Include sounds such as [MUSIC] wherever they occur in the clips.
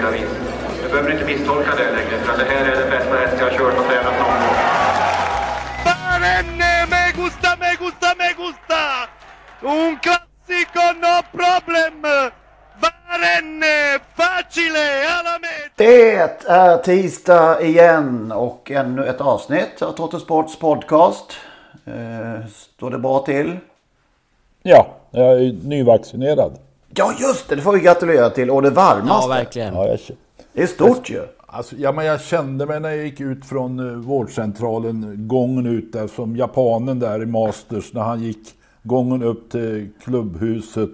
olika vis. Du behöver inte misstolka det längre, för det här är den bästa häst jag har kört och tränat någon gång. Barenne, me gusta, me gusta, me gusta! Un classico, no problem! Barenne, facile, alla! Det är tisdag igen och ännu ett avsnitt av Trottosports podcast. Eh, står det bra till? Ja, jag är nyvaccinerad. Ja just det, det får vi gratulera till. Och det varmaste. Ja, verkligen. Ja, jag, Det är stort ju. alltså, ja, men jag kände mig när jag gick ut från eh, vårdcentralen, gången ut där som japanen där i Masters när han gick gången upp till klubbhuset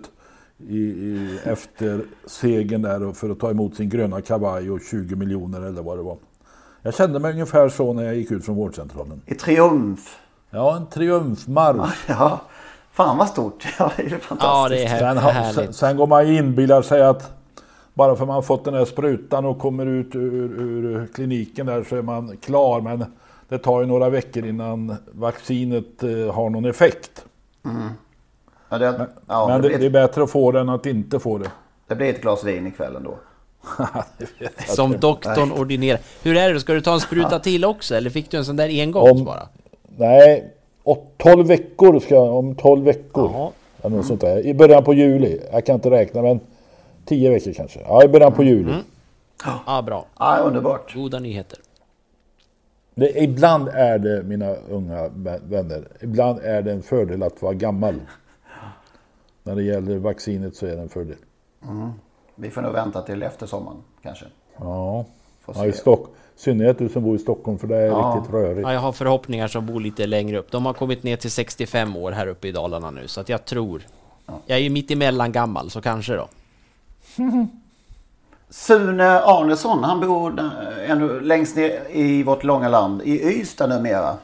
i, i, efter segern där och för att ta emot sin gröna kavaj och 20 miljoner eller vad det var. Jag kände mig ungefär så när jag gick ut från vårdcentralen. I triumf. Ja, en triumfmarsch. [LAUGHS] Ja, fan vad stort. [LAUGHS] Ja, det är fantastiskt. Ja, det är här- Sen, härligt. sen, sen går man ju inbillar sig att bara för man har fått den här sprutan och kommer ut ur, ur kliniken där så är man klar. Men det tar ju några veckor innan vaccinet eh, har någon effekt. Ja, det, ja, men det, det, det är bättre att få det än att inte få det. det blir ett glas vin ikväll ändå. [LAUGHS] Som doktorn ordinerar. Hur är det? Ska du ta en spruta till också? Eller fick du en sån där engångs Om- bara? Nej, och 12 veckor ska jag, om 12 veckor. Jaha. Eller något sånt där. I början på juli. Jag kan inte räkna men 10 veckor kanske. Ja, i början på juli. Ja, bra. Ja, underbart. Goda nyheter. Det, ibland är det, mina unga vä- vänner, ibland är det en fördel att vara gammal. När det gäller vaccinet så är det en fördel. Vi får nog vänta till efter sommaren kanske. Ja, ja i se. Stock, i synnerhet du som bor i Stockholm för det är Ja. riktigt rörigt. Ja, jag har förhoppningar som bor lite längre upp. De har kommit ner till 65 år här uppe i Dalarna nu, så att jag tror... Jag är ju mitt emellan gammal, så kanske då. [LAUGHS] Sune Arnesson, han bor ännu längst ner i vårt långa land, i Ystad numera.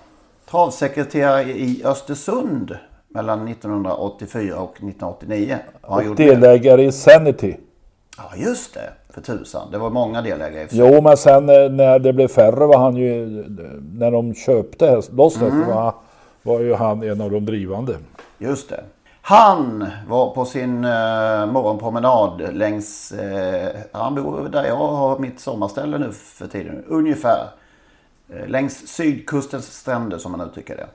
Travsekreterare i Östersund mellan 1984 och 1989. Har han Och gjort det? delägare i Sanity. Ja, just det. För tusan. Det var många delägare. Jo, men sen eh, när det blev färre var han ju, när de köpte häst- loss Mm. hästen var, var ju han en av de drivande. Just det. Han var på sin eh, morgonpromenad längs, eh, han bor där jag har mitt sommarställe nu för tiden, ungefär. Eh, längs sydkustens stränder som man uttrycker det.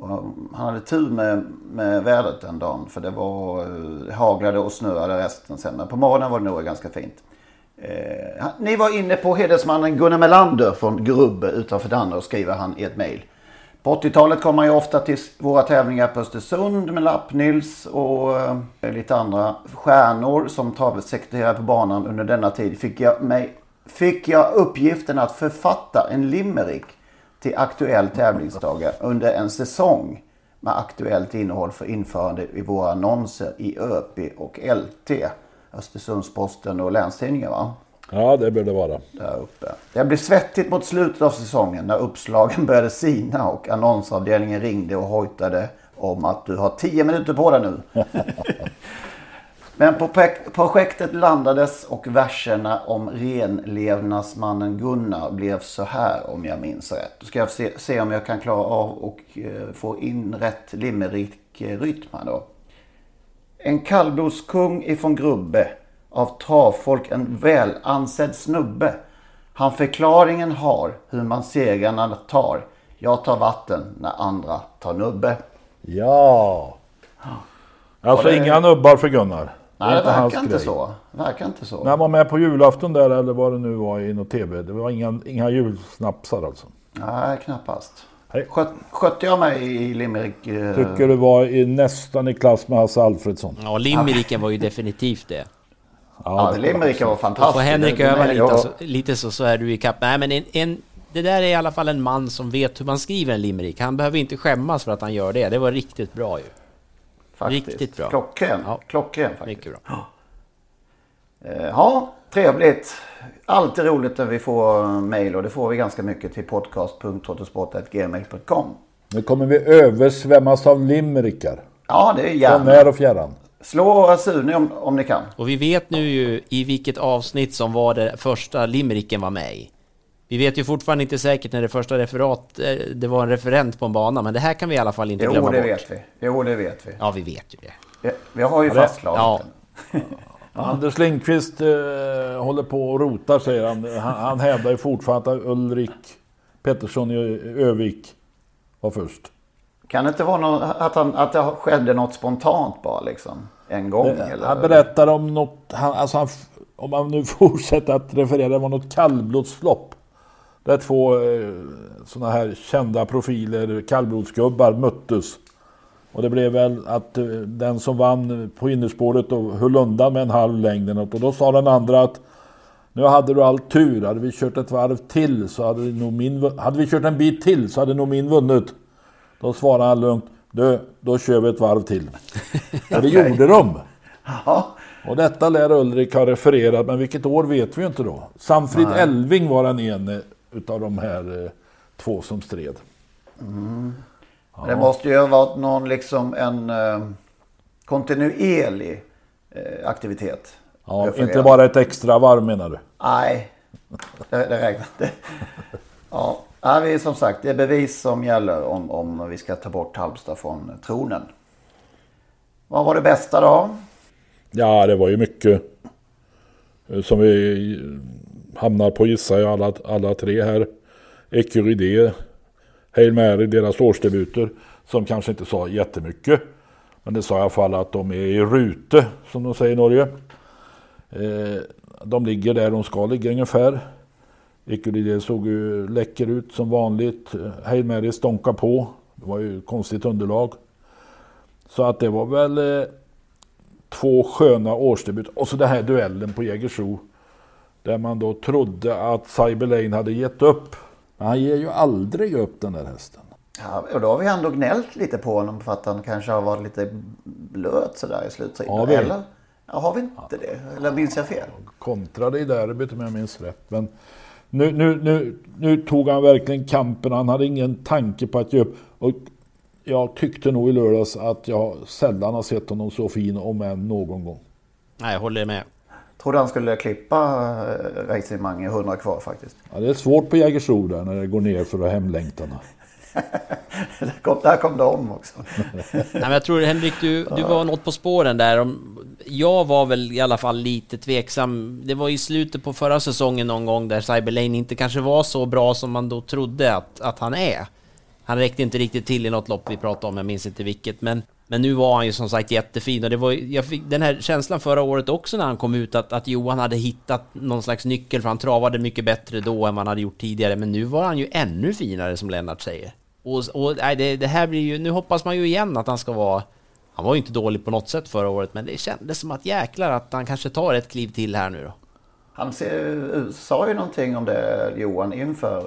Och han hade tur med, med vädret den dagen för det var eh, haglade och snöade resten sen. Men på morgonen var det nog ganska fint. Eh, han- ni var inne på hedersmannen Gunnar Melander från Grubbe utanför Danderyd skriver han i ett mejl. På 80-talet kom han ju ofta till våra tävlingar på Östersund med Lappnils och eh, lite andra stjärnor som travsekreterare på banan under denna tid fick jag, mig, fick jag uppgiften att författa en limerick till aktuell tävlingsdagar under en säsong med aktuellt innehåll för införande i våra annonser i ÖP och LT. Östersundsposten och Länstidningen va? Ja, det bör det vara. där uppe. Det blev svettigt mot slutet av säsongen när uppslagen började sina och annonsavdelningen ringde och hojtade om att du har 10 minuter på dig nu. [LAUGHS] Men projektet landades och verserna om renlevnadsmannen Gunnar blev så här om jag minns rätt. Då ska jag se, se om jag kan klara av och eh, få in rätt limerick-rytm här då. En kallblodskung ifrån Grubbe. Av travfolk en väl ansedd snubbe. Han förklaringen har hur man segrarna tar. Jag tar vatten när andra tar nubbe. Ja. Alltså det- inga nubbar för Gunnar. Nej, det verkar inte grej. så. Verkar inte så. När han var med på julafton där eller vad det nu var i något tv. Det var inga, inga julsnapsar alltså. Nej, knappast. Nej. Sköt, skötte jag mig i Limerick? eh, Tycker det var i, nästan i klass med Hasse Alfredsson. Ja, limericken var ju definitivt det. Ja, Limerick var Och fantastiskt. får Henrik Det- det- öva det- lite, ja. så, lite så, så är du i kapp. Nej men en, en, det där är i alla fall en man som vet hur man skriver en limerick. Han behöver inte skämmas för att han gör det. Det var riktigt bra ju. Faktiskt. Riktigt bra. Klockren. Ja. Klockren faktiskt. Mycket bra. Eh, Ja, trevligt. Alltid roligt när vi får mejl och det får vi ganska mycket till podcast.trottosport.gmail.com. Nu kommer vi översvämmas av limerickar. Ja, det är Från gärna. när och fjärran. Slå Sune om, om ni kan. Och vi vet nu ju i vilket avsnitt som var det första limericken var med i. Vi vet ju fortfarande inte säkert när det första referat, eh, det var en referent på en bana, men det här kan vi i alla fall inte Jo, glömma det bort. vet vi. Jo, det vet vi. Ja, vi vet ju det. Vi, vi har ju det- fastslagit ja. [LAUGHS] den. Anders Lindqvist eh, håller på och rotar säger han. Han, han hävdar ju fortfarande att Ulrik Pettersson i Övik var först. Kan det inte vara något, att, han, att det skedde något spontant bara liksom? En gång eller? Han berättar om något, han, alltså han, om man nu [LAUGHS] fortsätter att referera, det var något kallblodslopp. Där två eh, sådana här kända profiler, kallblodsgubbar, möttes. Och det blev väl att eh, den som vann på innerspåret och höll undan med en halv längd. Och då sa den andra att nu hade du all tur. Hade vi kört ett varv till så hade, nog min, hade vi kört en bit till så hade nog min vunnit. Då svarade han lugnt. Du, då kör vi ett varv till. [LAUGHS] Och det gjorde de. Och detta lär Ulrik ha refererat, men vilket år vet vi ju inte då. Sanfrid Nej. Elving var den ene utav de här eh, två som stred. Det måste ju ha varit någon liksom en eh, kontinuerlig eh, aktivitet. Ja, inte bara ett extra varv menar du? Nej, det, det räknar inte. Ja, nej, vi, som sagt, det är bevis som gäller om, om vi ska ta bort Halmstad från tronen. Vad var det bästa då? Ja, det var ju mycket eh, som vi hamnar på gissar jag alla, alla tre här. Ecurydé, Hail Mary, deras årsdebuter som kanske inte sa jättemycket. Men det sa i alla fall att de är i rute som de säger i Norge. Eh, de ligger där de ska ligga ungefär. Ecurydé såg ju läcker ut som vanligt. Hail Mary stånkade på. Det var ju konstigt underlag. Så att det var väl eh, två sköna årsdebut. Och så den här duellen på Jägersro. Där man då trodde att Cyber Lane hade gett upp. Men han ger ju aldrig upp den där hästen. Ja, och då har vi ändå gnällt lite på honom för att han kanske har varit lite blöt sådär i sluttiden. Har vi? Eller? Ja, har vi inte det? Eller minns jag fel? Kontrade i derbyt om jag minns rätt. Men nu, nu, nu, nu tog han verkligen kampen. Han hade ingen tanke på att ge upp. Och jag tyckte nog i lördags att jag sällan har sett honom så fin om än någon gång. Nej, jag håller med. Trodde han skulle klippa Racing Mange 100 kvar faktiskt. Ja, det är svårt på Jägersro där när det går ner för hemlängtarna. [LAUGHS] Där kom, där kom de också. [LAUGHS] Nej, men jag tror Henrik, du, du var något på spåren där. Jag var väl i alla fall lite tveksam. Det var i slutet på förra säsongen någon gång där Cyberlane inte kanske var så bra som man då trodde att, att han är. Han räckte inte riktigt till i något lopp vi pratade om, jag minns inte vilket. Men, men nu var han ju som sagt jättefin och det var, jag fick den här känslan förra året också när han kom ut att, att Johan hade hittat någon slags nyckel för han travade mycket bättre då än vad han hade gjort tidigare. Men nu var han ju ännu finare som Lennart säger. Och, och nej, det, det här blir ju, nu hoppas man ju igen att han ska vara han var ju inte dålig på något sätt förra året, men det kändes som att jäklar att han kanske tar ett kliv till här nu då. Han ser, sa ju någonting om det Johan inför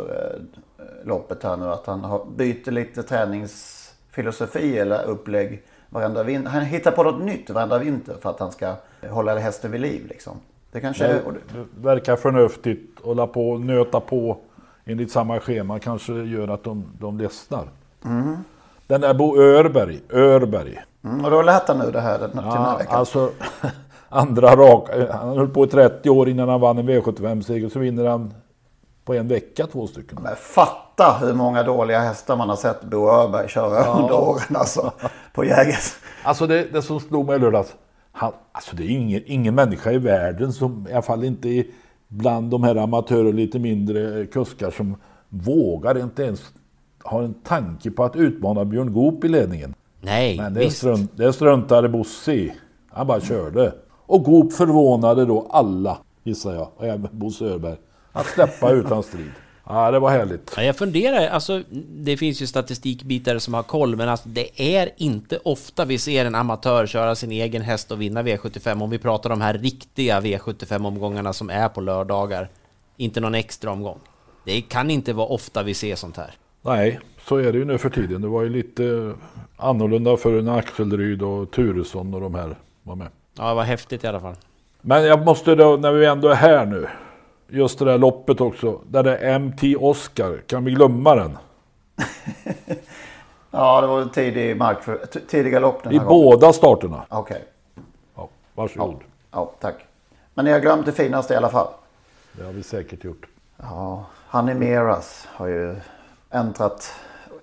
eh, loppet här nu. Att han byter lite träningsfilosofi eller upplägg varenda vinter. Han hittar på något nytt varenda vinter för att han ska hålla hästen vid liv liksom. Det kanske... Det, det- verkar förnuftigt. Hålla på och nöta på enligt samma schema kanske gör att de, de ledsnar. Mm. Den där Bo Örberg, Örberg. Mm, och då lät han nu det här den, till den här Ja, veckan. alltså [LAUGHS] andra rak. Han höll på i 30 år innan han vann en V75-seger. Så vinner han på en vecka två stycken. Men fatta hur många dåliga hästar man har sett Bo Öberg köra under åren alltså. På Jägers. Alltså det, det som slog mig i lördags. Han, alltså det är ingen, ingen människa i världen som, i alla fall inte i, bland de här amatörer lite mindre kuskar som vågar inte ens ha en tanke på att utmana Björn Goop i ledningen. Nej, Men det, visst. strunt, det struntade Bosse i. Han bara körde. Och Goop förvånade då alla, gissar jag, och även Bo Söderberg, att släppa utan strid. Ja, det var härligt. Ja, jag funderar, alltså det finns ju statistikbitar som har koll, men alltså, det är inte ofta vi ser en amatör köra sin egen häst och vinna V75 om vi pratar om de här riktiga V75-omgångarna som är på lördagar. Inte någon extra omgång. Det kan inte vara ofta vi ser sånt här. Nej, så är det ju nu för tiden. Det var ju lite annorlunda för när Axelryd och Turesson och de här var med. Ja, det var häftigt i alla fall. Men jag måste då, när vi ändå är här nu, just det där loppet också, där det är MT Oscar, kan vi glömma den? [LAUGHS] ja, det var tidig mark för, tidiga lopp den I här båda gången. starterna. Okej. Okay. Ja, varsågod. Ja, ja, tack. Men ni har glömt det finaste i alla fall. Det har vi säkert gjort. Ja, Honey Meras har ju äntrat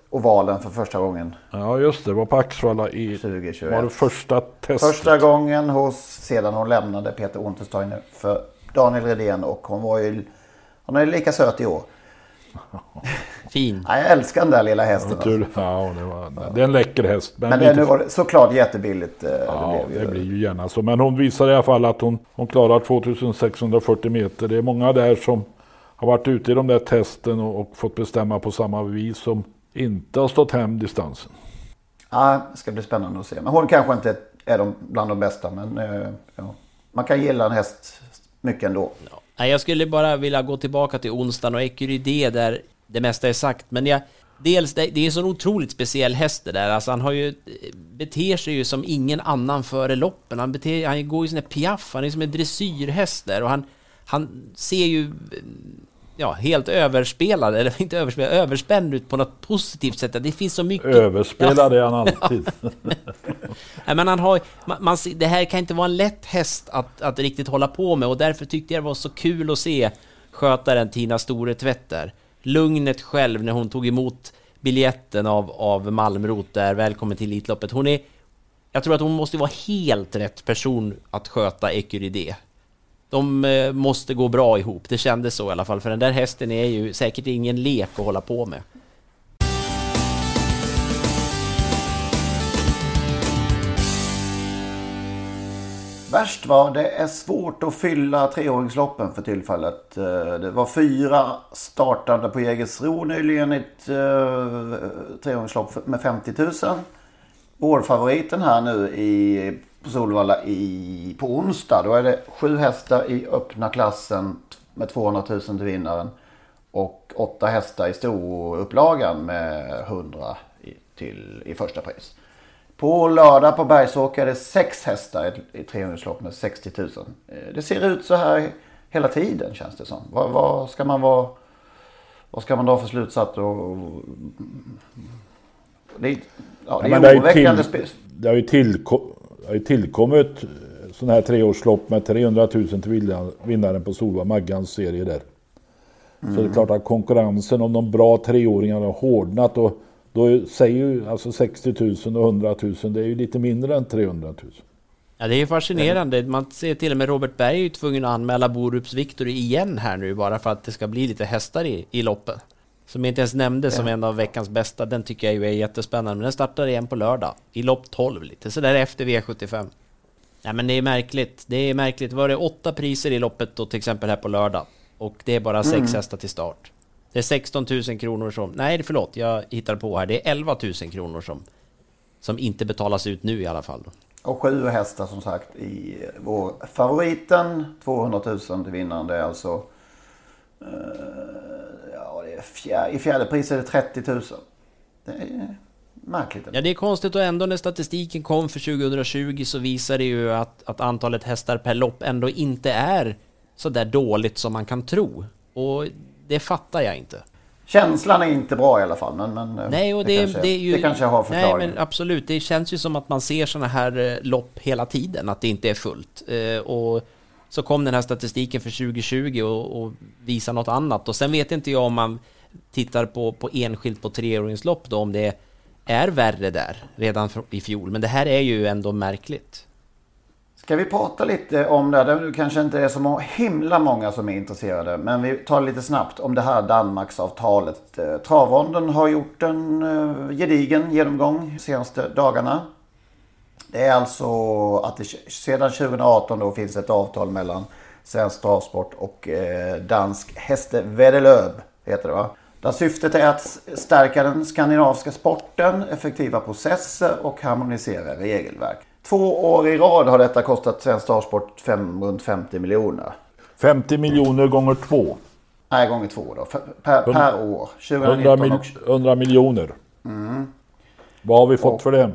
ovalen för första gången. Ja just det, det var på Axvalla i 2021. Var det första testet. Första gången hos, sedan hon lämnade Peter Untersteiner för Daniel Redén och hon var ju, hon är lika söt i år. [LAUGHS] Fin. Ja, jag älskar den där lilla hästen. Ja, ja, det, var, det är en läcker häst. Men, men det, nu var det såklart jättebilligt. Eh, ja, det, det blir ju gärna så. Men hon visar i alla fall att hon, hon klarar 2640 meter. Det är många där som har varit ute i de där testen och, och fått bestämma på samma vis som inte har stått hem distansen. Ja, det ska bli spännande att se. Men hon kanske inte är de, bland de bästa. Men eh, ja, man kan gilla en häst mycket ändå. Ja. Jag skulle bara vilja gå tillbaka till onsdagen och Ecurydé där det mesta är sagt. Men jag, dels, det, det är en så otroligt speciell häst det där. Alltså han har ju, eh, beter sig ju som ingen annan före loppen. Han, beter, han går ju sån där piaff, han är som en dressyrhäst där. Och han, han ser ju eh, ja, helt överspelad, eller inte överspelad, överspänd ut på något positivt sätt. Det finns så mycket... Överspelad är han alltid. [LAUGHS] Nej, men han har, man, man, det här kan inte vara en lätt häst att, att riktigt hålla på med och därför tyckte jag det var så kul att se skötaren Tina Storetvätt där. Lugnet själv när hon tog emot biljetten av, av Malmrot där, välkommen till Elitloppet. Hon är... Jag tror att hon måste vara helt rätt person att sköta Ecurydé de eh, måste gå bra ihop. Det kändes så i alla fall, för den där hästen är ju säkert ingen lek att hålla på med. Värst var det är svårt att fylla treåringsloppen för tillfället. Eh, det var fyra startande på Jägersro nyligen i ett eh, treåringslopp med 50 000. Årfavoriten här nu i på Solvalla i, på onsdag. Då är det sju hästar i öppna klassen med 200 000 till vinnaren. Och åtta hästar i storupplagan med 100 i, till, i första pris. På lördag på Bergsåker är det sex hästar i, i 300 med 60 000. Eh, det ser ut så här hela tiden känns det som. Vad, vad ska man vara... Vad ska man dra för slutsats? Och, det, ja, det är ja, oroväckande. Det har ju tillkommit har ju tillkommit eh, sådana här treårslopp med 300 000 till vinnaren på Solva Maggans serie där. Mm. Så det är klart att konkurrensen om de bra treåringarna har hårdnat och då säger ju alltså 60 000 och 100 000 det är ju lite mindre än 300 000. Ja det är ju fascinerande. Man ser till och med Robert Berg är ju tvungen att anmäla Borups Victory igen här nu bara för att det ska bli lite hästar i, i loppet. Som jag inte ens nämnde ja. som en av veckans bästa. Den tycker jag ju är jättespännande. Men den startar igen på lördag. I lopp 12 lite sådär efter V75. Ja men det är märkligt. Det är märkligt. Var det åtta priser i loppet då till exempel här på lördag? Och det är bara sex mm. hästar till start. Det är 16 000 kronor som... Nej förlåt, jag hittar på här. Det är 11 000 kronor som... Som inte betalas ut nu i alla fall. Och sju hästar som sagt i vår favoriten. 200 000 till vinnaren. Det är alltså... Uh, fjär, i fjärde pris är det 30 000. Det är märkligt. Ja, det är konstigt och ändå när statistiken kom för 2020 så visar det ju att, att antalet hästar per lopp ändå inte är så där dåligt som man kan tro. Och det fattar jag inte. Känslan är inte bra i alla fall. Men, men eh, nej, och det, det, kanske, det, är ju, det kanske har förklaring. Nej, men absolut. Det känns ju som att man ser sådana här eh, lopp hela tiden, att det inte är fullt. Eh, och så kom den här statistiken för 2020 och, och visar något annat. Och sen vet inte jag om man tittar på, på enskilt på treåringslopp då, om det är värre där redan i fjol. Men det här är ju ändå märkligt. Ska vi prata lite om det? Det kanske inte är så himla många som är intresserade. Men vi tar lite snabbt om det här Danmarksavtalet. Eh, travronden har gjort en eh, gedigen genomgång de senaste dagarna. Det är alltså att det sedan 2018 då finns ett avtal mellan Svensk Travsport och eh, Dansk Hästevedelöb heter det va? Där syftet är att stärka den skandinaviska sporten, effektiva processer och harmonisera regelverk. Två år i rad har detta kostat Svensk Travsport runt 50 miljoner. 50 miljoner gånger två. Nej, gånger två då. Per, per år. 100, mil, 100 miljoner. Mm. Vad har vi fått Och- för det?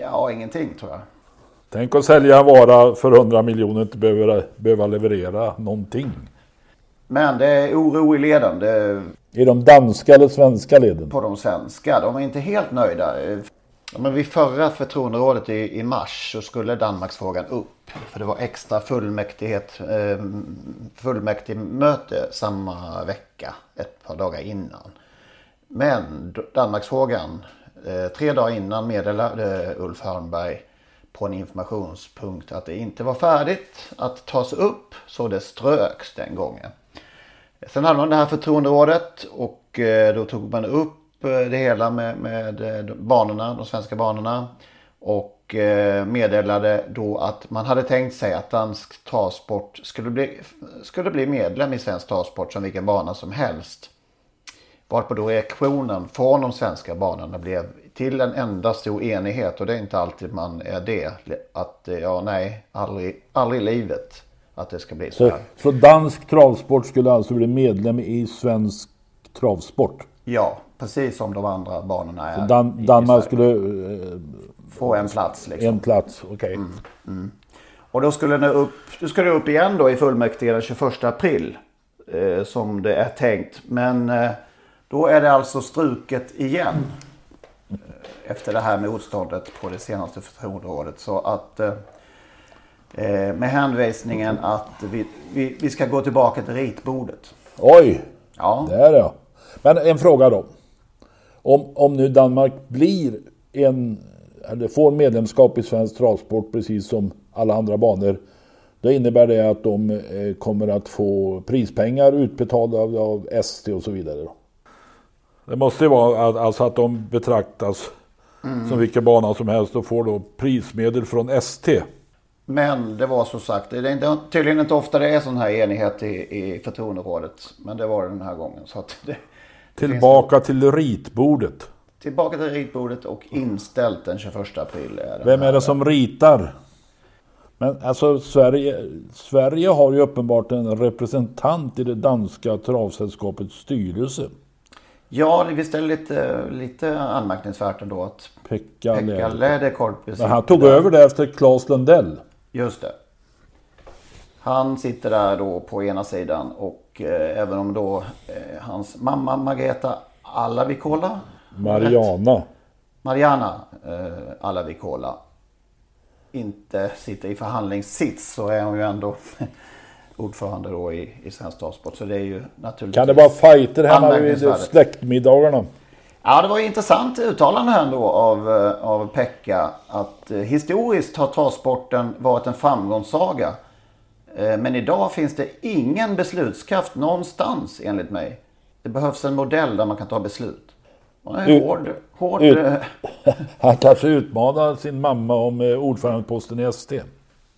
Ja, ingenting tror jag. Tänk att sälja en vara för 100 miljoner och inte behöva, behöva leverera någonting. Men det är oro i leden. Det I de danska eller svenska leden? på de svenska. De är inte helt nöjda. Ja, men vid förra förtroenderådet i, i mars så skulle Danmarksfrågan upp. För det var extra fullmäktighet, eh, fullmäktigmöte samma vecka. Ett par dagar innan. Men Danmarksfrågan, Eh, tre dagar innan meddelade eh, Ulf Hörnberg på en informationspunkt att det inte var färdigt att tas upp. Så det ströks den gången. Sen hade man det här förtroenderådet och eh, då tog man upp det hela med, med banorna, de svenska banorna. Och meddelade då att man hade tänkt sig att dansk travsport skulle bli, skulle bli medlem i svensk travsport som vilken bana som helst. Varpå då reaktionen från de svenska banorna blev till en enda stor enighet och det är inte alltid man är det. Att eh, ja, nej, aldrig, aldrig i livet att det ska bli så Så, här. så dansk travsport skulle alltså bli medlem i svensk travsport? Ja, precis som de andra banorna är. Så Dan, Danmark skulle... eh, Få en plats liksom. En plats, okej. Och då skulle det upp, då ska det upp igen då i fullmäktige den 21 april. Eh, som det är tänkt. Men eh, då är det alltså struket igen. Eh, efter det här motståndet på det senaste förtroenderådet. Så att eh, eh, med hänvisningen att vi, vi, vi ska gå tillbaka till ritbordet. Oj! Ja. Där ja. Men en fråga då. Om, om nu Danmark blir en, eller får medlemskap i svensk travsport precis som alla andra banor. Då innebär det att de eh, kommer att få prispengar utbetalda av, av ST och så vidare. Då. Det måste ju vara att, alltså att de betraktas Mm. som vilken bana som helst och får då prismedel från ST. Men det var så sagt, det är inte, tydligen inte ofta det är sån här enighet i, i förtroenderådet. Men det var det den här gången. Så det, Tillbaka till ritbordet. Tillbaka till ritbordet och inställt den 21 april. Är Vem är det som ritar? Men alltså Sverige, Sverige har ju uppenbart en representant i det danska travsällskapets styrelse. Ja, det visst är det lite, lite anmärkningsvärt ändå att Pekka, Pekka Läder. Läderkorpi han tog över det efter Claes Lundell. Just det. Han sitter där då på ena sidan och eh, även om då eh, hans mamma Margareta Alavikola Mariana. Mariana eh, Alavikola inte sitter i förhandlingssits så är hon ju ändå ordförande då i, i Svensk Travsport. Så det är ju naturligtvis Kan det vara fighter hemma vid släktmiddagarna? Ja, det var ju intressant uttalande här då av, eh, av Pekka. Att eh, historiskt har travsporten varit en framgångssaga. Eh, Men idag finns det ingen beslutskraft någonstans enligt mig. Det behövs en modell där man kan ta beslut. Det är Ut- hård, hård, ut- [LAUGHS] Han kanske utmanar sin mamma om eh, ordförandeposten i ST.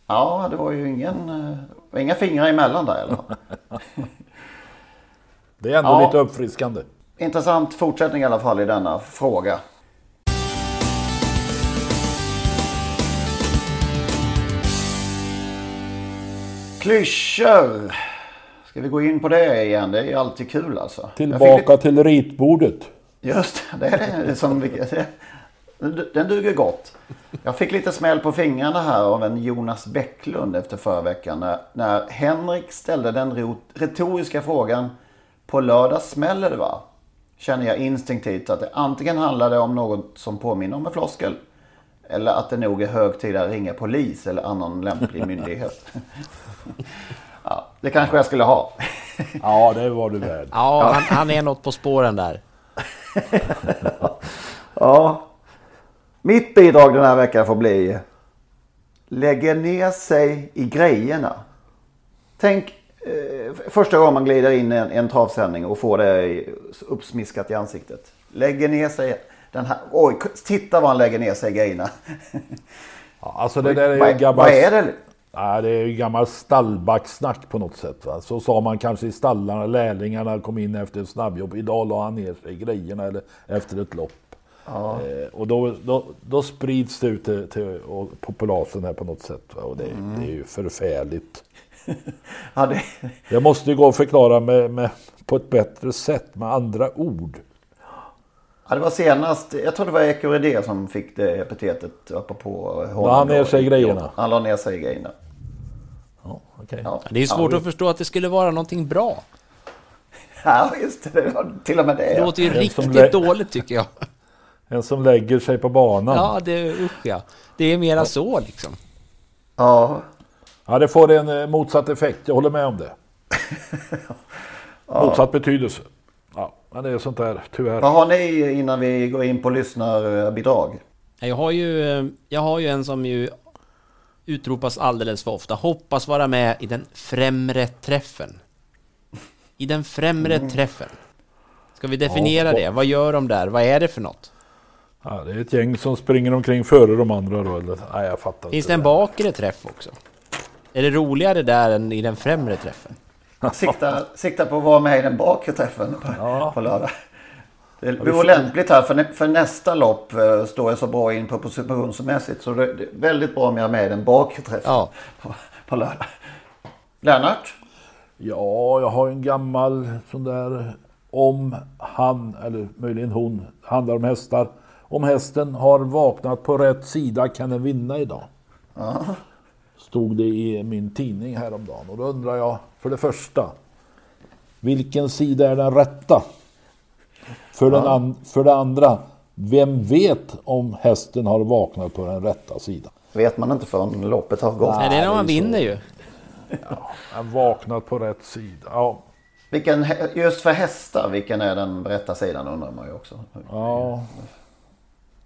Ja, det var ju ingen, eh, inga fingrar emellan där i alla fall. [LAUGHS] Det är ändå Ja. lite uppfriskande. Intressant fortsättning i alla fall i denna fråga. Klyschor. Ska vi gå in på det igen? Det är ju alltid kul alltså. Tillbaka till ritbordet. Just det, det är det som vi- Den duger gott. Jag fick lite smäll på fingrarna här av en Jonas Bäcklund efter förra veckan. När, när Henrik ställde den retoriska frågan På lördag smäller det va? Känner jag instinktivt att det antingen handlade om något som påminner om en floskel. Eller att det nog är hög tid att ringa polis eller annan lämplig myndighet. [LAUGHS] ja, det kanske jag skulle ha. Ja, det var du värd. Ja, han, han är något på spåren där. [LAUGHS] Ja. Mitt bidrag den här veckan får bli Lägger ner sig i grejerna. Tänk eh, första gången man glider in i en, en travsändning och får det uppsmiskat i ansiktet. Lägger ner sig den här. Oj, titta vad han lägger ner sig i grejerna. [LAUGHS] Ja, alltså det där är Vad- ju gammalt... vad är det? Nej, det är ju gammalt stallbacksnack på något sätt. Va? Så sa man kanske i stallarna, lärlingarna kom in efter ett snabbjobb. Idag la han ner sig i grejerna eller efter ett lopp. Ja. Eh, och då, då, då sprids det ut till, till populasen här på något sätt. Va? Och det, Mm. det är ju förfärligt. [LAUGHS] Ja, det, Jag måste ju gå och förklara med, med, på ett bättre sätt med andra ord. ja, det var senast, jag tror det var Ekorridé som fick det epitetet apropå honom. La han ner sig i grejerna? Han la ner sig i grejerna. Ja, okay. Ja. Det är svårt ja, att förstå att det skulle vara någonting bra. [LAUGHS] Ja, just det. Till och med det. Det låter ju riktigt dåligt tycker jag. [LAUGHS] En som lägger sig på banan. Ja, det usch ja. Det är mera så liksom. Ja, Ja, det får en eh, motsatt effekt. Jag håller med om det. [LAUGHS] Motsatt betydelse. Ja, men det är sånt där, tyvärr. vad har ni innan vi går in på lyssnarbidrag? Jag har ju, eh, jag har ju en som ju utropas alldeles för ofta. Hoppas vara med i den främre träffen. I den främre träffen. Ska vi definiera Ja, det? Vad gör de där? Vad är det för något? Ja, det är ett gäng som springer omkring före de andra då. Eller? Nej, jag fattar Finns inte. det en bakre träff också? Är det roligare där än i den främre träffen? Sikta, sikta på att vara med i den bakre träffen på, Ja. på lördag. Det vore lämpligt här för, för nästa lopp eh, står jag så bra in på positionsmässigt. Så det det är väldigt bra om jag är med i den bakre träffen Ja. på, på lördag. Lennart? Ja, jag har en gammal sån där om han, eller möjligen hon, handlar om hästar. Om hästen har vaknat på rätt sida kan den vinna idag. Stod det i min tidning häromdagen. Och då undrar jag, för det första, vilken sida är den rätta? För, den an, för det andra, vem vet om hästen har vaknat på den rätta sidan? Vet man inte förrän loppet har gått. Nej, det är när man vinner ju. Han vaknat på rätt sida. Ja, Vilken, just för hästar, vilken är den rätta sidan undrar man ju också. Ja.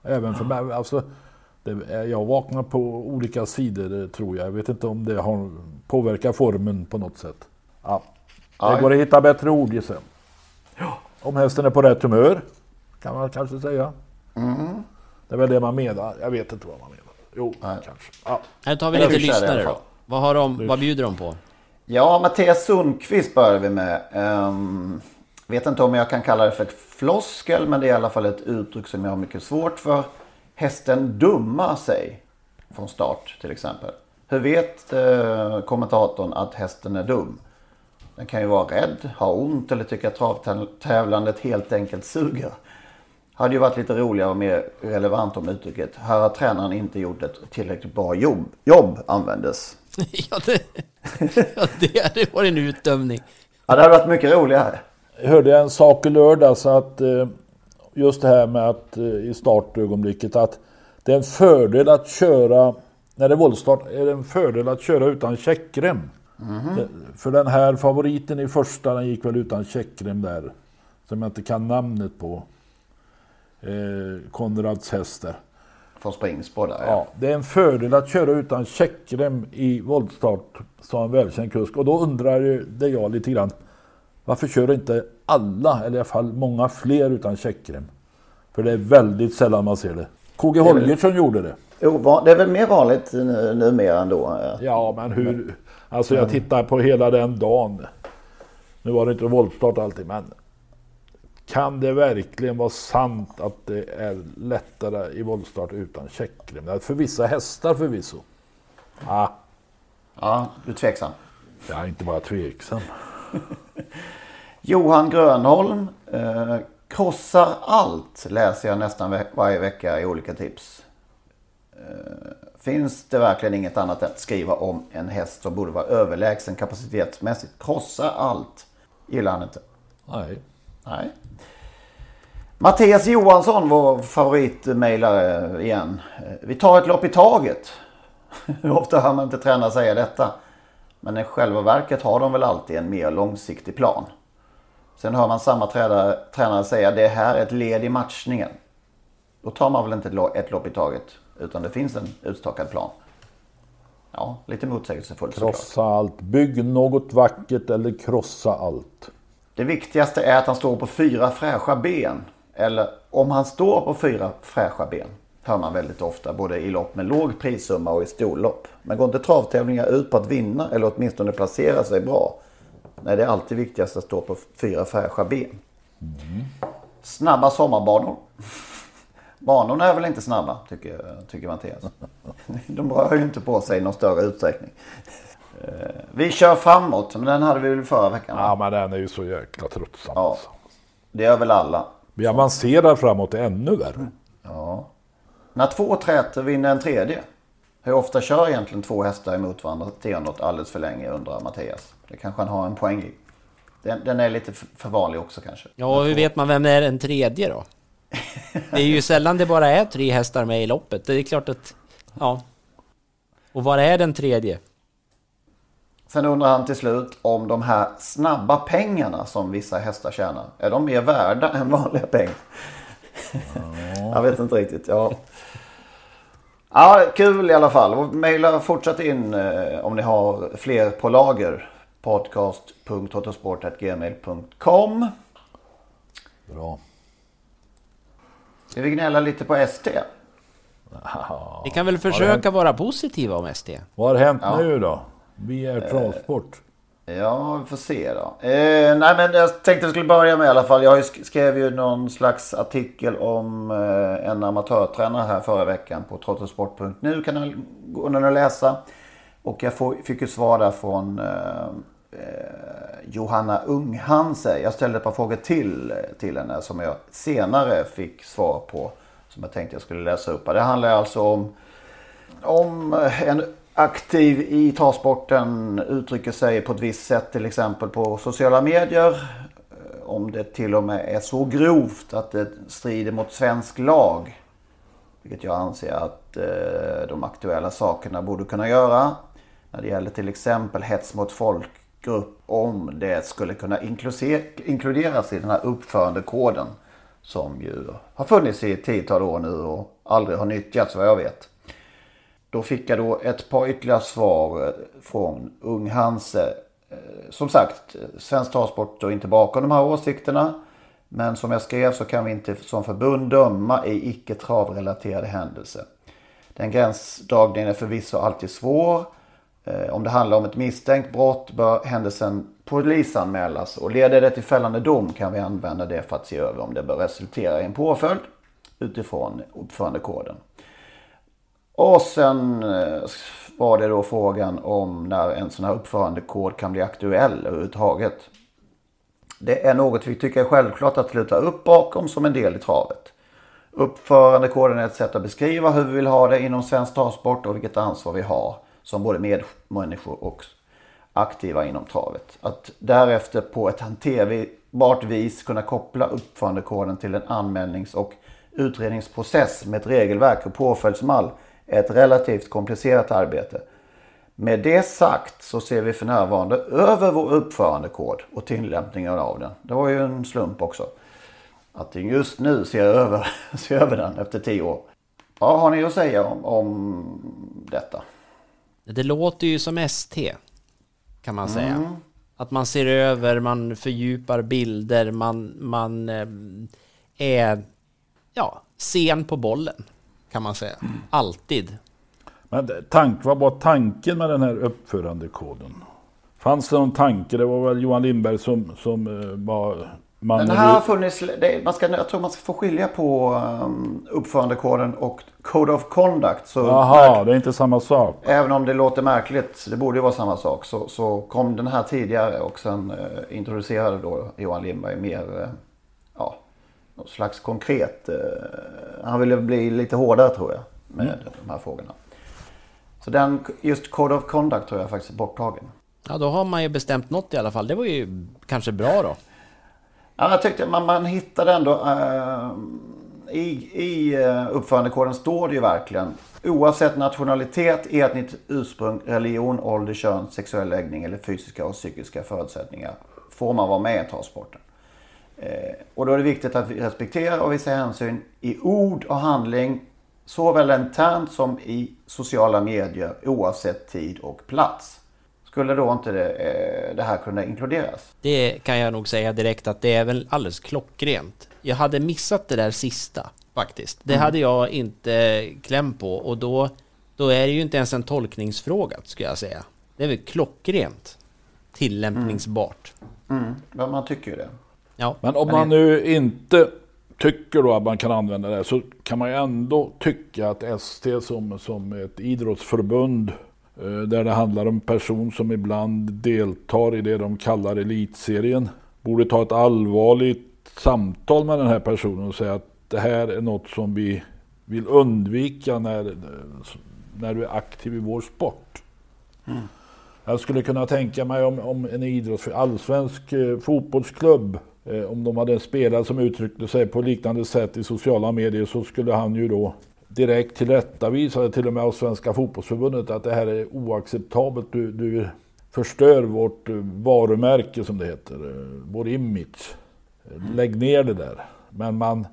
Även för mig. Alltså, det, jag vaknar på olika sidor det tror jag. Jag vet inte om det har påverkat formen på något sätt. Ja. Det Ja. går att hitta bättre ord gissar jag. Om hästen är på rätt humör. Kan man kanske säga. Det är väl det man menar. Jag vet inte vad man menar. Jo, kanske. Ja. Här tar vi lite lyssnare då. Vad, har de, vad bjuder de på? Ja, Mattias Sundqvist börjar vi med. Ehm, vet inte om jag kan kalla det för ett floskel, men det är i alla fall ett uttryck som jag har mycket svårt för. Hästen dummar sig från start till exempel. Hur vet eh, kommentatorn att hästen är dum? Den kan ju vara rädd, ha ont eller tycka att travtävlandet helt enkelt suger. Hade ju varit lite roligare och mer relevant om uttrycket här har tränaren inte gjort ett tillräckligt bra jobb, jobb användes. [LAUGHS] ja, det, [LAUGHS] ja, det hade varit en utdömning. Ja, det hade varit mycket roligare. Jag hörde en sak i lördag så att eh, just det här med att eh, i startögonblicket att det är en fördel att köra när det är voltstart är det en fördel att köra utan checkrem. Det- För den här favoriten i första den gick väl utan checkrem där. Som jag inte kan namnet på. Eh, Konrads häst där. Från springspår där. Ja, det är en fördel att köra utan checkrem i voltstart, sa en välkänd kusk. Och då undrar det jag lite grann. Varför kör inte alla, eller i alla fall många fler utan checkrem? För det är väldigt sällan man ser det. KG Holgersson gjorde det. Ovan- Det är väl mer vanligt nu- numera ändå. eh. Ja, men hur... Alltså jag tittar på hela den dagen. Nu var det inte voltstart alltid, men... Kan det verkligen vara sant att det är lättare i voltstart utan checkrem? För vissa hästar förvisso. Ah, Ja, du är tveksam. jag är inte bara tveksam. [LAUGHS] Johan Grönholm. Eh, krossar allt läser jag nästan ve- varje vecka i olika tips. Eh, finns det verkligen inget annat att skriva om en häst som borde vara överlägsen kapacitetsmässigt? Krossar allt. Gillar han inte. Nej. Nej. Mattias Johansson, vår favoritmejlare igen. Eh, Vi tar ett lopp i taget. Hur [LAUGHS] ofta hör man inte tränare säga detta? Men i själva verket har de väl alltid en mer långsiktig plan. Sen hör man samma tränare, tränare säga det här är ett led i matchningen. Då tar man väl inte ett lo- ett lopp i taget. Utan det finns en utstakad plan. Ja, lite motsägelsefullt såklart. Krossa allt. Bygg något vackert eller krossa allt. Det viktigaste är att han står på fyra fräscha ben. Eller om han står på fyra fräscha ben. Hör man väldigt ofta. Både i lopp med låg prissumma och i storlopp. Men går inte travtävlingar ut på att vinna eller åtminstone placera sig bra? Nej, det är alltid viktigast att stå på fyra fräscha ben. Snabba sommarbanor. [LAUGHS] Banorna är väl inte snabba, tycker, tycker Mattias. [LAUGHS] De rör ju inte på sig i någon större utsträckning. Eh, Vi kör framåt, men den hade vi väl förra veckan? va? Ja, men den är ju så jäkla tröttsam. Ja, det gör väl alla. Vi avancerar framåt ännu värre. Ja. När två träter vinner en tredje. Hur ofta kör egentligen två hästar emot varandra stenhårt alldeles för länge undrar Mattias. Det kanske han har en poäng i. Den, den är lite för vanlig också kanske. Ja, hur vet man vem är den tredje då? Det är ju [LAUGHS] sällan det bara är tre hästar med i loppet. Det är klart att... Ja. Och var är den tredje? Sen undrar han till slut om de här snabba pengarna som vissa hästar tjänar. Är de mer värda än vanliga pengar? Jag vet inte riktigt. Ja. ja, kul i alla fall. Maila fortsatt in eh, om ni har fler på lager. Podcast.autosport.gmail.com Bra. Ska vi gnälla lite på ST? Vi kan väl försöka vara positiva om ST? Vad har hänt Ja. nu då? Vi är travsport. Ja, vi får se då. Eh, nej, men jag tänkte vi skulle börja med i alla fall. Jag skrev ju någon slags artikel om eh, en amatörtränare här förra veckan på trottosport.nu kan ni gå in och läsa. Och jag får, fick ju svar där från eh, eh Johanna Unghanse. Jag ställde ett par frågor till, till henne som jag senare fick svar på. Som jag tänkte jag skulle läsa upp. Det handlar alltså om om en aktiv i transporten uttrycker sig på ett visst sätt till exempel på sociala medier. Eh, om det till och med är så grovt att det strider mot svensk lag. Vilket jag anser att eh, de aktuella sakerna borde kunna göra. När det gäller till exempel hets mot folkgrupp. Om det skulle kunna inkluderas i den här uppförandekoden. Som ju har funnits i ett tiotal år nu och aldrig har nyttjats vad jag vet. Då fick jag då ett par ytterligare svar eh, från Ung Hanse. Eh, som sagt, eh, Svensk Travsport står inte bakom de här åsikterna. Men som jag skrev så kan vi inte som förbund döma i icke travrelaterade händelser. Den gränsdragningen är förvisso alltid svår. Om det handlar om ett misstänkt brott bör händelsen polisanmälas och leder det till fällande dom kan vi använda det för att se över om det bör resultera i en påföljd utifrån uppförandekoden. Och sen eh, var det då frågan om när en sån här uppförandekod kan bli aktuell överhuvudtaget. Det är något vi tycker är självklart att sluta upp bakom som en del i travet. Uppförandekoden är ett sätt att beskriva hur vi vill ha det inom svensk travsport och vilket ansvar vi har som både medmänniskor och aktiva inom travet. Att därefter på ett hanterbart vis kunna koppla uppförandekoden till en anmälnings och utredningsprocess med ett regelverk och påföljdsmall ett relativt komplicerat arbete. Med det sagt så ser vi för närvarande över vår uppförandekod och tillämpningen av den. Det var ju en slump också. Att den just nu ser över, [LAUGHS] ser över den efter tio år. Vad har ni att säga om, om detta? Det låter ju som ST, kan man säga. Mm. Att man ser över, man fördjupar bilder, man, man eh, är ja, sen på bollen, kan man säga. Alltid. Men tank, vad var tanken med den här uppförandekoden? Fanns det någon tanke? Det var väl Johan Lindberg som, som eh, var mannen Den här har funnits, det, man ska, jag tror man ska få skilja på um, uppförandekoden och Code of Conduct. Så Jaha, det är inte samma sak. Även om det låter märkligt, det borde ju vara samma sak, så, så kom den här tidigare och sen eh, introducerade då Johan Lindberg mer, eh, något slags konkret. Eh, han ville bli lite hårdare tror jag med Mm. de här frågorna. Så den, just Code of Conduct tror jag faktiskt är borttagen. Ja, då har man ju bestämt något i alla fall. Det var ju kanske bra då. Ja, jag tyckte man, man hittade ändå... Eh, I i eh, uppförandekoden står det ju verkligen. Oavsett nationalitet, etniskt ursprung, religion, ålder, kön, sexuell läggning eller fysiska och psykiska förutsättningar får man vara med i travsporten. Eh, och då är det viktigt att vi respekterar och visar hänsyn i ord och handling såväl internt som i sociala medier oavsett tid och plats. Skulle då inte det, eh, det här kunna inkluderas? Det kan jag nog säga direkt att det är väl alldeles klockrent. Jag hade missat det där sista. faktiskt. Det hade jag inte kläm på och då, då är det ju inte ens en tolkningsfråga, skulle jag säga. Det är väl klockrent tillämpningsbart. Mm. Ja, man tycker ju det. Ja. Men om man nu inte tycker då att man kan använda det så kan man ju ändå tycka att ST som, som ett idrottsförbund eh, där det handlar om person som ibland deltar i det de kallar elitserien borde ta ett allvarligt samtal med den här personen och säga att det här är något som vi vill undvika när, när du är aktiv i vår sport. Mm. Jag skulle kunna tänka mig om, om en idrotts, allsvensk eh, fotbollsklubb, Eh, om de hade en spelare som uttryckte sig på liknande sätt i sociala medier så skulle han ju då direkt tillrättavisa till och med av Svenska fotbollsförbundet att det här är oacceptabelt. Du, du förstör vårt eh, varumärke som det heter, eh, vår image. Lägg ner det där. Men man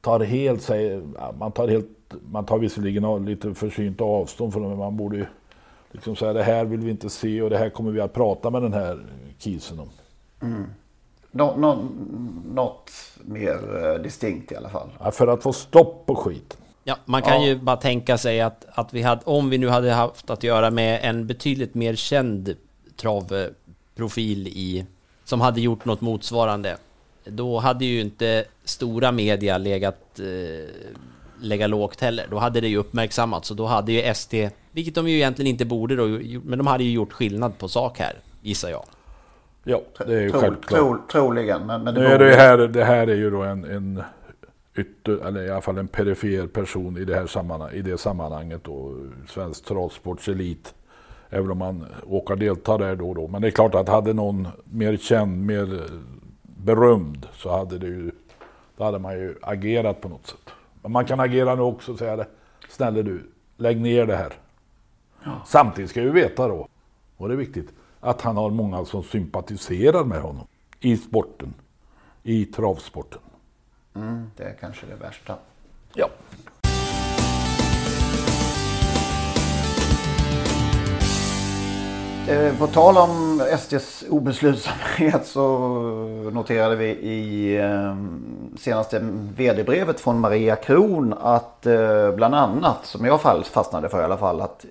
tar helt, man tar helt, man tar visserligen lite försynt avstånd från det, men man borde ju liksom säga det här vill vi inte se och det här kommer vi att prata med den här kisen om. Mm. Nå, nå, något mer eh, distinkt i alla fall. Ja, för att få stopp på skiten. Ja, man kan Ja. ju bara tänka sig att, att vi hade, om vi nu hade haft att göra med en betydligt mer känd travprofil i, som hade gjort något motsvarande, då hade ju inte stora media legat, eh, lägga lågt heller. Då hade det ju uppmärksammats och då hade ju ST, vilket de ju egentligen inte borde då, men de hade ju gjort skillnad på sak här, gissar jag. Ja, det är ju Tro, självklart. tro, troligen. Men, men det Nu är borde- det, här, det här är ju då en, en ytter, eller i alla fall en perifer person i det här sammanhang, i det sammanhanget då, svensk travsports elit. Även om man åker och deltar där då och då. Men det är klart att hade någon mer känd, mer berömd så hade det ju, då hade man ju agerat på något sätt. Men man kan agera nu också och säga det, snälla du, lägg ner det här. Samtidigt ska vi veta då, och det är viktigt, att han har många som sympatiserar med honom i sporten, i travsporten. Mm, det är kanske det värsta. Ja. Eh, På tal om SDs obeslutsamhet så noterade vi i eh, senaste vd-brevet från Maria Kron att eh, bland annat, som jag fastnade för i alla fall, att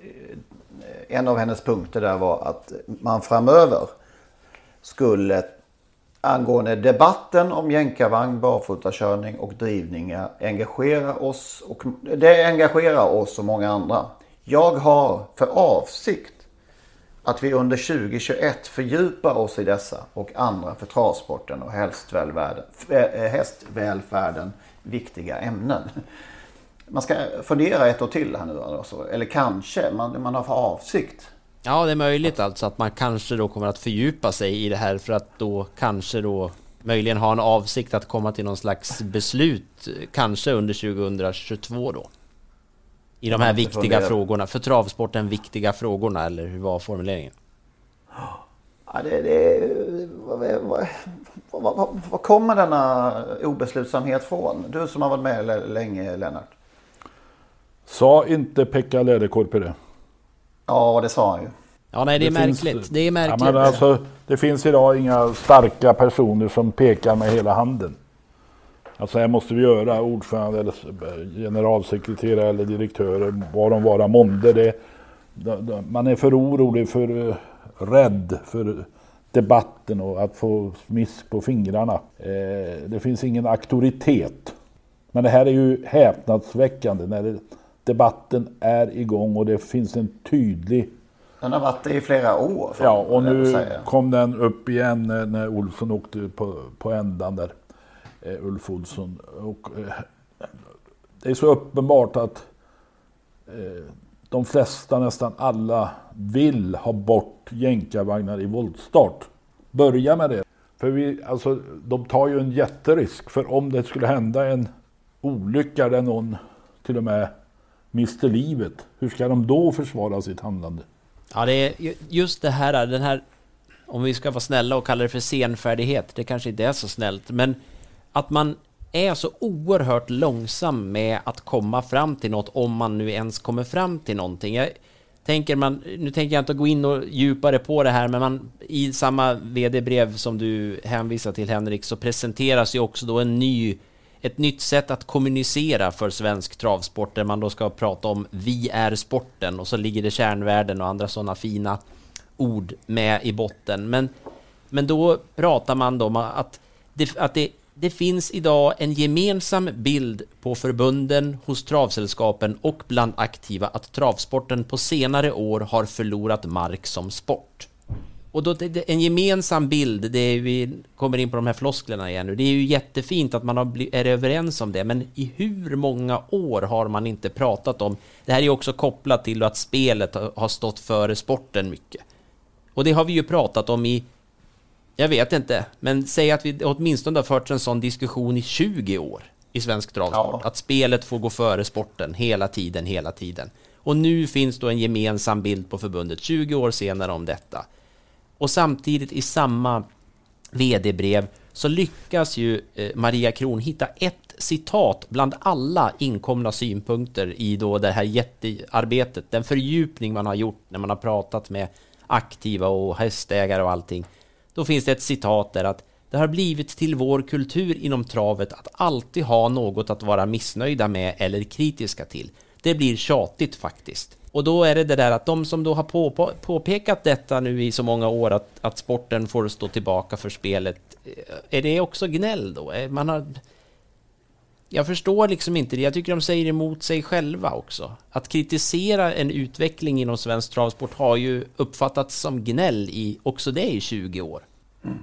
en av hennes punkter där var att man framöver skulle angående debatten om jänkarvagn, barfotakörning och drivningar engagera oss och det engagerar oss och många andra. Jag har för avsikt att vi under 2021 fördjupar oss i dessa och andra för travsporten och hästvälfärden, eh, eh, hästvälfärden viktiga ämnen. Man ska fundera ett år till här nu alltså, eller kanske man, man har för avsikt. Ja, det är möjligt alltså att man kanske då kommer att fördjupa sig i det här för att då kanske då möjligen ha en avsikt att komma till någon slags beslut, kanske under 2022 då. I de här viktiga funderar. frågorna, för travsporten viktiga frågorna, eller hur var formuleringen? Ja, det, det, vad, vad, vad, kommer denna obeslutsamhet från? Du som har varit med länge Lennart. Sa inte Pekka Läderkorpi det? Ja, det sa han ju. Ja, nej, det är finns- märkligt. Det är Ja, märkligt. men alltså, det finns idag inga starka personer som pekar med hela handen. Alltså här måste vi göra ordförande eller generalsekreterare eller direktörer, vad de vara månde. Det, de- de- man är för orolig, för eh, rädd för debatten och att få smisk på fingrarna. Eh, det finns ingen auktoritet. Men det här är ju häpnadsväckande när det, debatten är igång och det finns en tydlig Den har varit det i flera år. Ja, och nu kom den upp igen när, när Olsson åkte på, på ändan där. Eh, Ulf Olsson. Och, eh, det är så uppenbart att eh, de flesta, nästan alla, vill ha bort jänkarvagnar i voltstart. Börja med det. För vi, alltså, de tar ju en jätterisk. För om det skulle hända en olycka där någon till och med mister livet. Hur ska de då försvara sitt handlande? Ja, det är just det här, den här, om vi ska vara snälla och kalla det för senfärdighet, det kanske inte är så snällt, men att man är så oerhört långsam med att komma fram till något, om man nu ens kommer fram till någonting. Jag tänker man, nu tänker jag inte gå in och djupare på det här, men man, i samma vd-brev som du hänvisar till Henrik, så presenteras ju också då en ny ett nytt sätt att kommunicera för svensk travsport där man då ska prata om vi är sporten och så ligger det kärnvärden och andra sådana fina ord med i botten. Men, men då pratar man då om att det, att det, det finns idag en gemensam bild på förbunden, hos travsällskapen och bland aktiva att travsporten på senare år har förlorat mark som sport. Och då, en gemensam bild, det är, vi kommer in på de här flosklerna igen nu, det är ju jättefint att man har, är överens om det, men i hur många år har man inte pratat om, det här är ju också kopplat till att spelet har stått före sporten mycket. Och det har vi ju pratat om i, jag vet inte, men säg att vi åtminstone har fört en sån diskussion i 20 år i svensk travsport, ja. att spelet får gå före sporten hela tiden, hela tiden. Och nu finns då en gemensam bild på förbundet 20 år senare om detta. Och samtidigt i samma vd-brev så lyckas ju eh, Maria Kron hitta ett citat bland alla inkomna synpunkter i då det här jättearbetet, den fördjupning man har gjort när man har pratat med aktiva och hästägare och allting. Då finns det ett citat där att det har blivit till vår kultur inom travet att alltid ha något att vara missnöjda med eller kritiska till. Det blir tjatigt faktiskt. Och då är det det där att de som då har på, på, påpekat detta nu i så många år att, att sporten får stå tillbaka för spelet, eh, är det också gnäll då? Eh, man har... Jag förstår liksom inte det. Jag tycker de säger emot sig själva också. Att kritisera en utveckling inom svensk travsport har ju uppfattats som gnäll i också det i 20 år. Mm.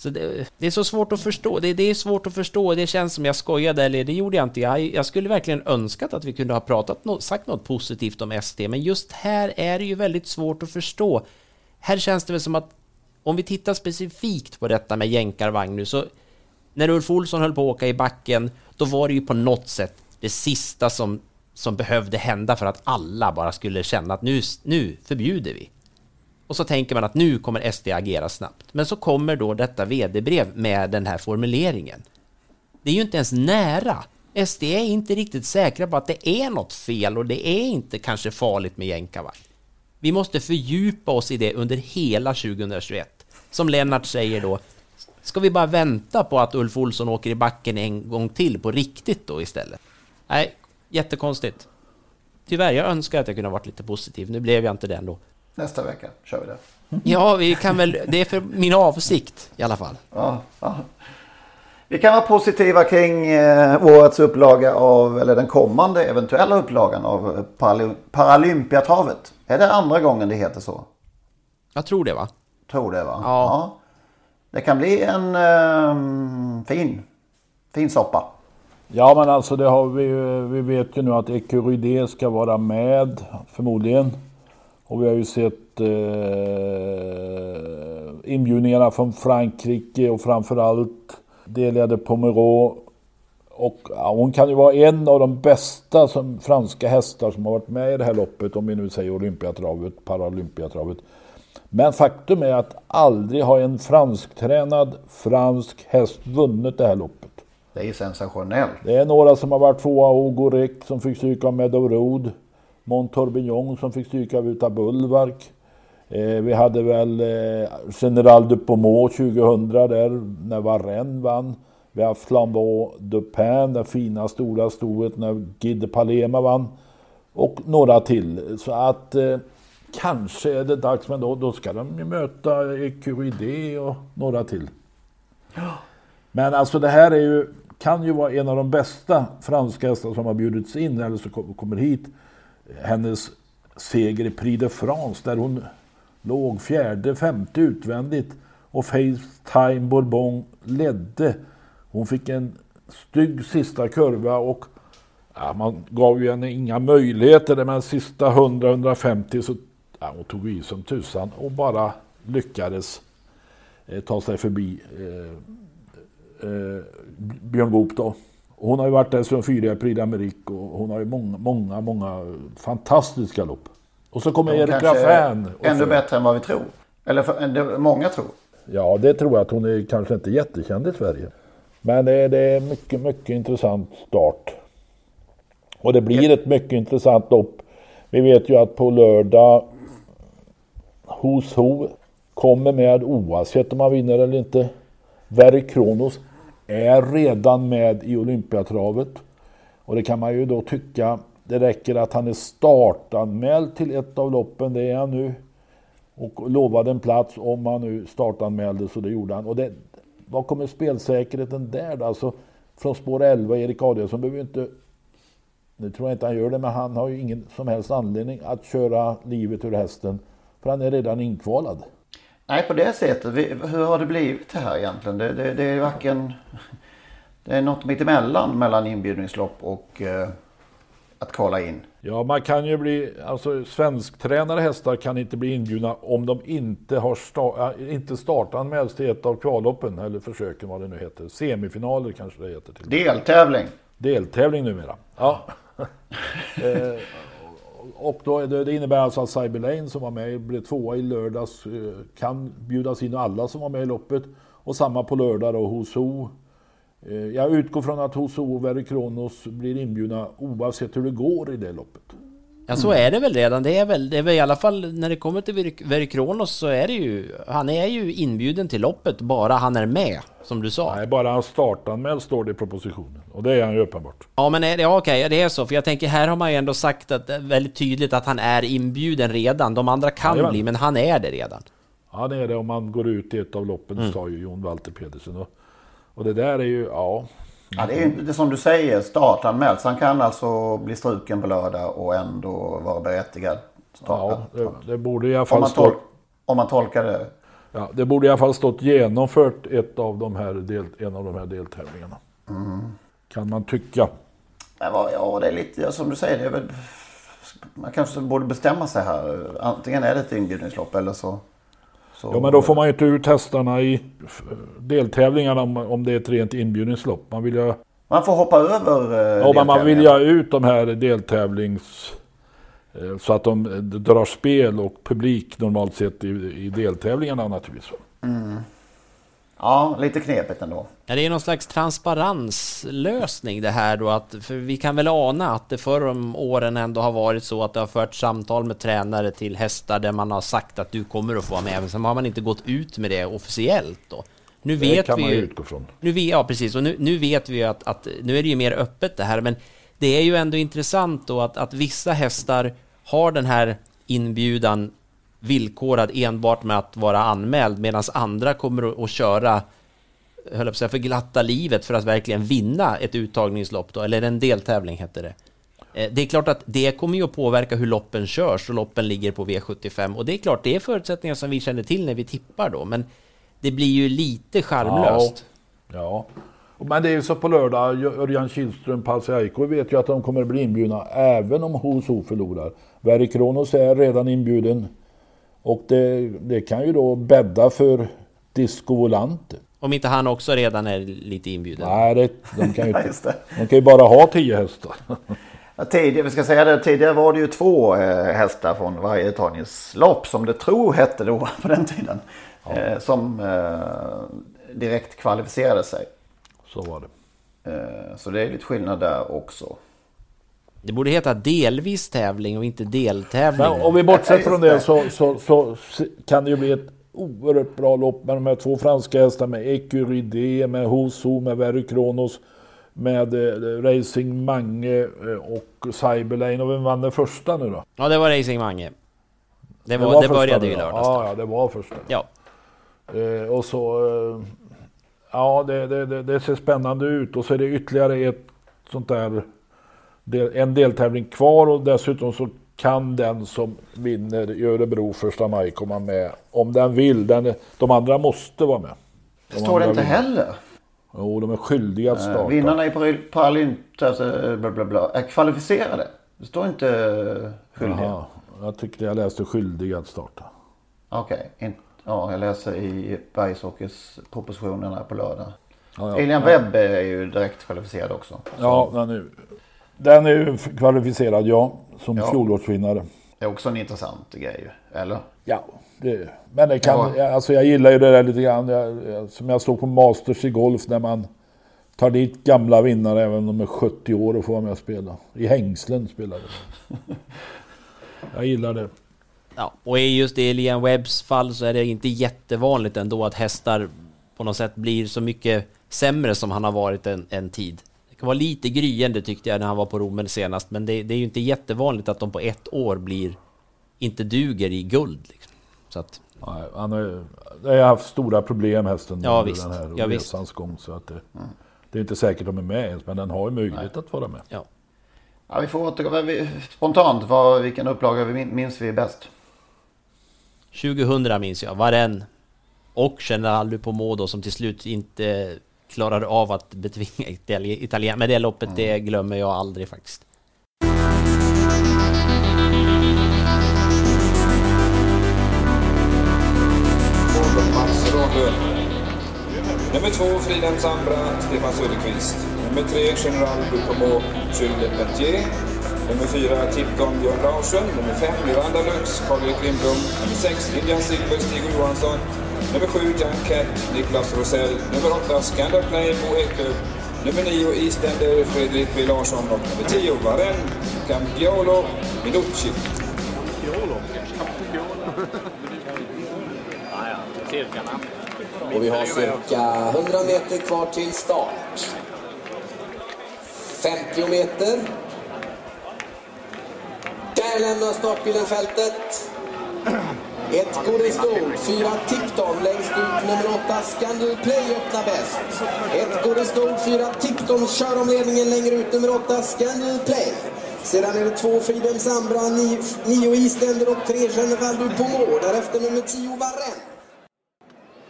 Så det, det, är så svårt att förstå. Det, det, är svårt att förstå. Det känns som jag skojade, eller det gjorde jag inte. Jag, jag skulle verkligen önskat att vi kunde ha pratat no, sagt något positivt om ST, men just här är det ju väldigt svårt att förstå. Här känns det väl som att om vi tittar specifikt på detta med jänkarvagn nu, så när Ulf Olsson höll på att åka i backen, då var det ju på något sätt det sista som, som behövde hända för att alla bara skulle känna att nu, nu förbjuder vi. Och så tänker man att nu kommer SD agera snabbt. Men så kommer då detta vd-brev med den här formuleringen. Det är ju inte ens nära. SD är inte riktigt säkra på att det är något fel och det är inte kanske farligt med jänkarvagn. Vi måste fördjupa oss i det under hela 2021. Som Lennart säger då, ska vi bara vänta på att Ulf Olsson åker i backen en gång till på riktigt då istället? Nej, jättekonstigt. Tyvärr, jag önskar att jag kunde ha varit lite positiv. Nu blev jag inte det ändå. Nästa vecka kör vi det. Ja, vi kan väl, det är för min avsikt i alla fall. Ja, ja. Vi kan vara positiva kring eh, årets upplaga av, eller den kommande eventuella upplagan av Paraly Paralympiatravet. Är det andra gången det heter så? Jag tror det va? Tror det va? Ja. ja. Det kan bli en eh, fin, fin soppa. Ja men alltså det har vi Vi vet ju nu att Ecurydé ska vara med förmodligen. Och vi har ju sett eh, inbjudningarna från Frankrike och framförallt Delia de Pomeraux. Och ja, hon kan ju vara en av de bästa som, franska hästar som har varit med i det här loppet, om vi nu säger Olympiatravet, Paralympiatravet. Men faktum är att aldrig har en fransktränad fransk häst vunnit det här loppet. Det är ju sensationellt. Det är några som har varit tvåa, Ogorek som fick stryka av Meadow Montorbignon som fick stryka av Uta Bulvark. Eh, vi hade väl eh, General de 2000 där när Varenne vann. Vi har Flambeau Dupin, det fina stora stoet när Gide Palema vann. Och några till. Så att eh, kanske är det dags, men då, då ska de ju möta EQID och några till. Men alltså det här är ju, kan ju vara en av de bästa franska hästar som har bjudits in eller som kommer hit hennes seger i Prix de France där hon låg fjärde, femte utvändigt och Facetime Bourbon ledde. Hon fick en stygg sista kurva och ja, man gav ju henne inga möjligheter. Men sista 100-150 så ja, hon tog i som tusan och bara lyckades eh, ta sig förbi eh, eh, Björn Goop då. Hon har ju varit där som fyra i Prix d'Amérique och hon har ju många, många, många fantastiska lopp. Och så kommer Erik Raffin. Ännu bättre än vad vi tror. Eller för, många tror. Ja, det tror jag att hon är kanske inte jättekänd i Sverige. Men det är, det är mycket, mycket intressant start. Och det blir ett mycket intressant lopp. Vi vet ju att på lördag hos Ho kommer med oavsett om man vinner eller inte. Verk Kronos är redan med i Olympiatravet. Och det kan man ju då tycka, det räcker att han är startanmäld till ett av loppen, det är han nu. Och lovade en plats om han nu startanmälde, så det gjorde han. Och det, vad kommer spelsäkerheten där då? Alltså, från spår 11, Erik Adielsson behöver ju inte nu tror jag inte han gör det, men han har ju ingen som helst anledning att köra livet ur hästen. För han är redan inkvalad. Nej, på det sättet. hur har det blivit här egentligen? Det, det, det är varken... Det är något mittemellan mellan inbjudningslopp och eh, att kvala in. Ja, man kan ju bli... Alltså svensktränade hästar kan inte bli inbjudna om de inte har sta, äh, inte till ett av kvalloppen, eller försöken vad det nu heter. Semifinaler kanske det heter. Till. Deltävling. Deltävling numera. Ja. [LAUGHS] eh, och då, det innebär alltså att Cyber Lane som var med, blev tvåa i lördags, eh, kan bjudas in alla som var med i loppet. Och samma på lördag då hos Ho. Eh, jag utgår från att Hoso och Verry Kronos blir inbjudna oavsett hur det går i det loppet. Ja så är det väl redan. Det är väl, det är väl i alla fall när det kommer till Verry Kronos så är det ju... Han är ju inbjuden till loppet bara han är med, som du sa. Nej, bara han startanmäld står det i propositionen. Och det är han ju uppenbart. Ja men är det, ja, okej, det är så. För jag tänker här har man ju ändå sagt att, väldigt tydligt att han är inbjuden redan. De andra kan Jajamän. bli, men han är det redan. Ja det är det om man går ut i ett av loppen, mm. sa ju Jon Walter Pedersen. Och, och det där är ju, ja... Ja, det är inte som du säger startanmält. Så han kan alltså bli struken på lördag och ändå vara berättigad. Starta. Ja, det, det, borde i alla fall stå... Om man tolkar det. Ja, det borde i alla fall stått genomfört ett av de här del, en av de här deltävlingarna. Mm. Kan man tycka. Men ja, det är lite som du säger. Det är väl, man kanske borde bestämma sig här. Antingen är det ett inbjudningslopp eller så så... Ja men då får man ju inte ut hästarna i deltävlingarna om, om det är ett rent inbjudningslopp. Man vill ju... Man får hoppa över eh, Ja men man vill ju ut de här deltävlings... Eh, så att de drar spel och publik normalt sett i, i deltävlingarna naturligtvis. Mm. Ja, lite knepigt ändå. Ja, det är någon slags transparenslösning det här då att, för vi kan väl ana att det förr om åren ändå har varit så att det har fört samtal med tränare till hästar där man har sagt att du kommer att få vara med, men sen har man inte gått ut med det officiellt då. Nu det vet kan vi man ju utgå från. Nu, ja, precis, och nu, nu vet vi ju att, att, nu är det ju mer öppet det här, men det är ju ändå intressant då att, att vissa hästar har den här inbjudan villkorad enbart med att vara anmäld medan andra kommer att köra höll jag på säga, för glatta livet för att verkligen vinna ett uttagningslopp då, eller en deltävling heter det. Eh, det är klart att det kommer ju att påverka hur loppen körs och loppen ligger på V75 och det är klart, det är förutsättningar som vi känner till när vi tippar då, men det blir ju lite charmlöst. Ja, ja. men det är ju så på lördag, Örjan Kihlström, Pasi Aiko vet ju att de kommer att bli inbjudna även om Hoso förlorar. Verikronos är redan inbjuden och det, det kan ju då bädda för Disco Volante. Om inte han också redan är lite inbjuden? Nej, det, de, kan ju [LAUGHS] inte, de kan ju bara ha tio hästar. [LAUGHS] Ja, tidigare, vi ska säga det, tidigare var det ju två eh, hästar från varje uttagningslopp som det tror hette då [LAUGHS] på den tiden. Ja. Eh, som eh, direkt kvalificerade sig. Så var det. Eh, så det är lite skillnad där också. Det borde heta delvis tävling och inte deltävling. Men om vi bortser från det så, så, så, kan det ju bli ett oerhört bra lopp med de här två franska hästarna med Ecuride, med Hoso, med Verry Kronos, med eh, Racing Mange eh, och Cyberlane. Och vem vann den första nu då? Ja, det var Racing Mange. Det, var, det, var det började ju i lördags. Ja, ja, det var första. Ja. Eh, och så... Eh, ja, det, det, det, ser spännande ut. Och så är det ytterligare ett sånt där en deltävling kvar och dessutom så kan den som vinner i Örebro första maj komma med om den vill. Den, de andra måste vara med. De det står det inte heller. Jo, de är skyldiga att eh, starta. Vinnarna i Paralymp alltså, bla, är kvalificerade. Det står inte eh, skyldiga. Jaha, jag tyckte jag läste skyldiga att starta. Okej, okay. ja, jag läser i Bergsåkers propositionerna på lördag. Ja, ja. Elian Webb är ju direkt kvalificerad också. Så. Ja, är, den är ju kvalificerad, ja, som ja. fjolårsvinnare. Det är också en intressant grej, eller? Ja, det, men det kan, ja. alltså jag gillar ju det där lite grann. Jag, som jag såg på Masters i golf när man tar dit gamla vinnare även om de är 70 år och får vara med och spela. I hängslen spelar de. [LAUGHS] jag gillar det. Ja, och i just i Elian Webbs fall så är det inte jättevanligt ändå att hästar på något sätt blir så mycket sämre som han har varit en, en tid. Det vara lite gryende tyckte jag när han var på Romen senast, men det, det är ju inte jättevanligt att de på ett år blir inte duger i guld. Liksom. Så att, Nej, han har, har haft stora problem hästen Ja, under visst. den här Ja, visst. resans gång. Så att det, det är inte säkert de är med ens, men den har ju möjlighet att vara med. ja. Ja, vi får återgå. vi- Spontant, vad, vilken upplaga vi minns vi bäst? 2000 minns jag, Varen och General Pomodo som till slut inte klarade av att betvinga Itali- Italien. Men det loppet, det glömmer jag aldrig faktiskt. Nummer två, Fridhem Sandra, Stefan Söderqvist. Nummer tre, General Dupomo, Jules Lepentier. Nummer fyra, Tipton Björn Larsson. Nummer fem, Miranda Lux, Karl-Erik Lindblom. Nummer sex, Indian Silver, Stig Johansson. Nummer sju, Jan Cat, Niklas Rosell. Nummer åtta, Scandal Play, Bo Eklöf. Nummer nio, Eastender, Fredrik B Larsson. Och nummer tio, Varen, Campiolo, Minucci. Och vi har cirka 100 meter kvar till start. 50 meter. Där lämnar startbilen fältet. Ett går i fyra Tipton längst ut, nummer åtta Scandal Play öppnar bäst. Ett går i fyra Tipton kör om ledningen längre ut, nummer åtta Scandal Play. Sedan är det två Freedom Sambra, nio, nio Eastender och tre General Dupomo. Därefter nummer tio Varenne.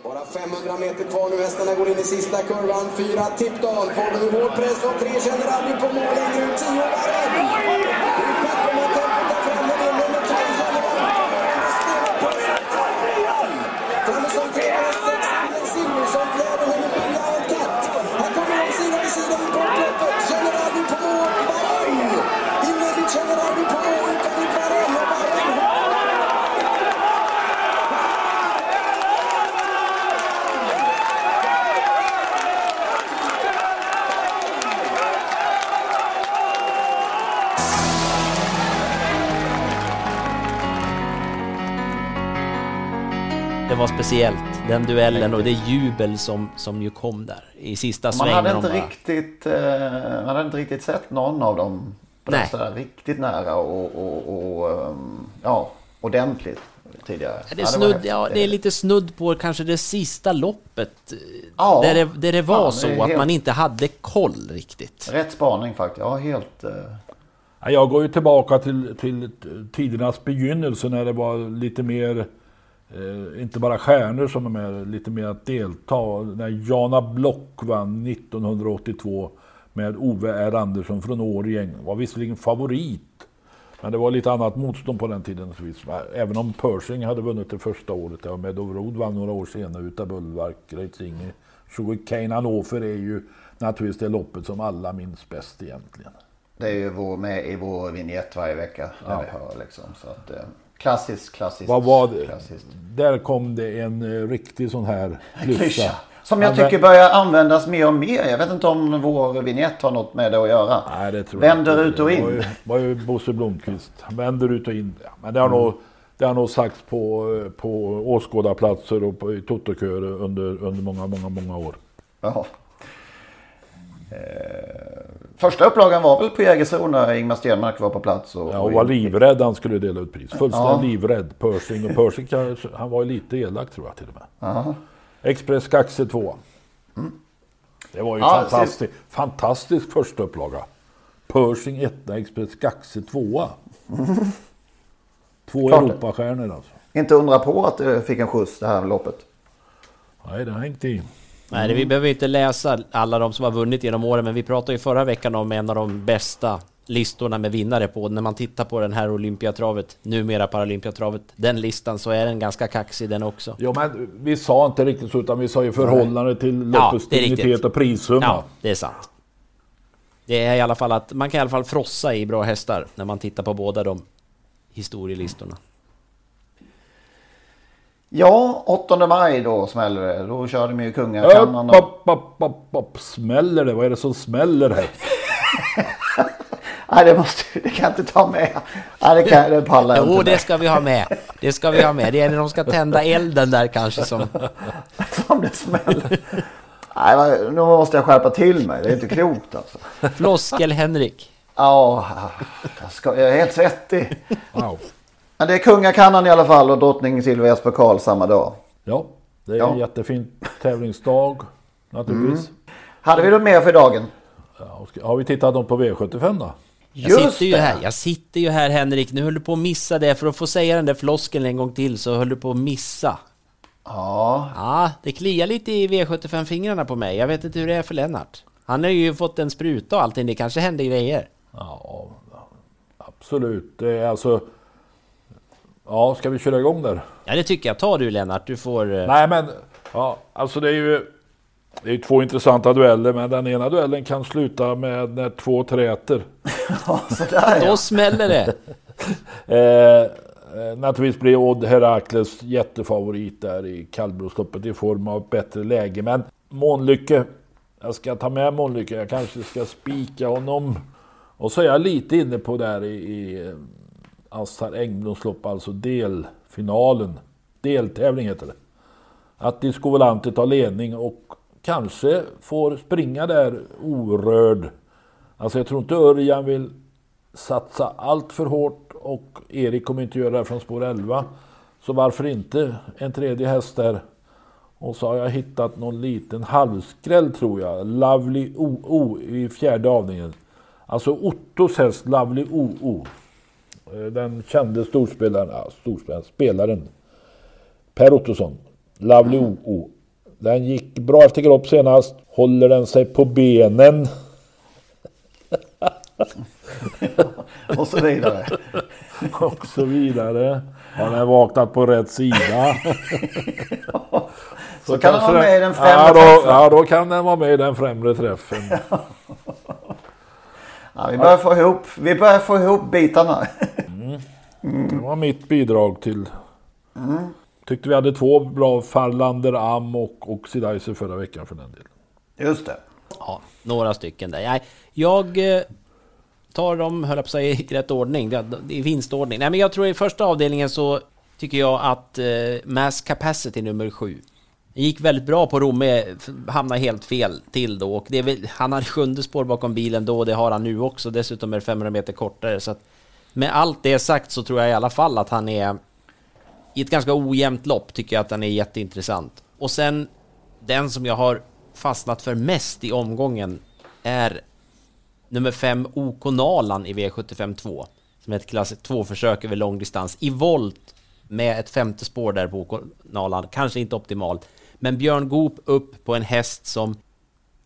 Bara 500 meter kvar nu, hästarna går in i sista kurvan. Fyra Tipton, får nu hård press och tre känner aldrig på mål längre ut. Tio speciellt, den duellen och det jubel som, som ju kom där i sista Man svängen. hade, de inte bara- riktigt, eh, man hade inte riktigt sett någon av dem Nej. det sådär riktigt nära och, och, och ehm, ja, ordentligt tidigare. Ja, Det är, Ja, snudd, ja, det är lite snudd på kanske det sista loppet. eh, Ja. där, det, där det var det så är att helt- man inte hade koll riktigt. Rätt spaning faktiskt. Ja, helt... eh, Ja, Jag går ju tillbaka till, till tidernas begynnelse när det var lite mer, eh, inte bara stjärnor som är med, lite mer att delta. När Jana Block vann 1982 med Ove R Andersson från Årjäng. Var visserligen favorit. Men det var lite annat motstånd på den tiden. Även om Pershing hade vunnit det första året. Ja, Meadowroad vann några år senare utav Bulwark, Great Singer. Sugarcane Hannover är ju naturligtvis det loppet som alla minns bäst egentligen. Det är ju vår, med i vår vignett varje vecka. Där Ja. vi hör liksom. Så att, eh, klassiskt, klassiskt. Vad var det? Klassiskt. Där kom det en eh, riktig sån här [LAUGHS] klyscha. Som jag Ja, tycker börjar användas mer och mer. Jag vet inte om vår vignett har något med det att göra. Nej, det tror Vänder jag ut och Det var ju, in. var ju Bosse Blomqvist. Vänder ut och in. Men det har, nog, det har nog sagts på, eh, på åskådarplatser och på, i totokörer under, under många, många, många år. Jaha. Eh, första upplagan var väl på Jägersro när Ingmar Stenmark var på plats. Och, Ja, och var livrädd han skulle dela ut pris. Fullständigt Ja. livrädd. Pershing. Och Pershing han var ju lite elak tror jag till och med. Ja. Express Kaxe 2. Det var ju Ja, fantastiskt. Fantastisk första upplaga. Pershing 1, Express Kaxe 2. Två Klart. Europastjärnor alltså. Inte undra på att det fick en skjuts det här loppet. Nej, det har hängt i. Nej, det, vi behöver inte läsa alla de som har vunnit genom åren, men vi pratade ju förra veckan om en av de bästa listorna med vinnare på. När man tittar på den här Olympiatravet, numera Paralympiatravet, den listan så är den ganska kaxig den också. Ja, men vi sa inte riktigt så, utan vi sa ju förhållande till Ja, loppets riktigt. dignitet och prissumma. Ja, det är sant. Det är i alla fall att man kan i alla fall frossa i bra hästar när man tittar på båda de historielistorna. Ja, 8 maj då smäller det. Då körde de ju kungakannan. upp, upp, upp, upp. Smäller det? Vad är det som smäller här? [LAUGHS] Nej, det, måste, det kan jag inte ta med. Nej, det, kan, det pallar jag Jo, inte det ska vi ha med. Det ska vi ha med. Det är när de ska tända elden där kanske som... [LAUGHS] Som det smäller. Nej, nu måste jag skärpa till mig. Det är inte klokt alltså. Floskel-Henrik. Ja, jag, ska, jag är helt svettig. Wow. Men det är kungakannan i alla fall och drottning Silvias pokal samma dag. Ja, det är Ja. en jättefin tävlingsdag naturligtvis. Mm. Hade vi något mer för dagen? Ja, har vi tittat något på V75 då? Jag sitter ju här, jag sitter ju här Henrik, nu höll du på att missa det. För att få säga den där floskeln en gång till så höll du på att missa. Ja. Ja, det kliar lite i V75-fingrarna på mig. Jag vet inte hur det är för Lennart. Han har ju fått en spruta och allting, det kanske händer grejer. Ja, absolut. Det är alltså... Ja, ska vi köra igång där? Ja, det tycker jag. Ta du Lennart, du får... eh, Nej, men ja, alltså det är ju... Det är två intressanta dueller, men den ena duellen kan sluta med när två träter. [LAUGHS] Sådär Då smäller det. [LAUGHS] Eh, eh, naturligtvis blir Odd Herakles jättefavorit där i kallblodsloppet i form av bättre läge. Men Månlycke, jag ska ta med Månlycke, jag kanske ska spika honom. Och så är jag lite inne på där i, i Assar Engbloms lopp, alltså delfinalen. Deltävling heter det. Att Disco Volante tar ledning och kanske får springa där orörd. Alltså jag tror inte Örjan vill satsa allt för hårt och Erik kommer inte göra det här från spår 11. Så varför inte en tredje häst där? Och så har jag hittat någon liten halvskräll tror jag. Lovely OO i fjärde avdelningen. Alltså Ottos häst Lovely OO. Eh, Den kände storspelaren, ja, storspelaren, spelaren Per Ottosson. Lovely OO. Den gick bra efter galopp senast. Håller den sig på benen? [LAUGHS] Och så vidare. [LAUGHS] och så vidare. Har den vaknat på rätt sida? [LAUGHS] Så kan den vara med i den främre ja, då, träffen. ja, då kan den vara med i den främre träffen. Ja, vi, börjar få ihop, vi börjar få ihop bitarna. Det var mitt bidrag till... Mm. Tyckte vi hade två bra Farlander, Am och Oxidizer förra veckan för den delen. Just det. Ja, några stycken där. Nej, jag eh, tar dem, höll jag på att säga, i rätt ordning. Det- I vinstordning. Nej, men jag tror i första avdelningen så tycker jag att eh, Mass Capacity nummer sju. Det gick väldigt bra på Romme, hamnade helt fel till då. Och det är väl, han hade sjunde spår bakom bilen då, och det har han nu också. Dessutom är det 500 meter kortare. Så att, med allt det sagt så tror jag i alla fall att han är... I ett ganska ojämnt lopp tycker jag att han är jätteintressant. Och sen den som jag har fastnat för mest i omgången är nummer 5 OK Nalan i V75 2. Som är ett klass 2-försök över långdistans i volt med ett femte spår där på OK Nalan. Kanske inte optimalt. Men Björn Goop upp på en häst som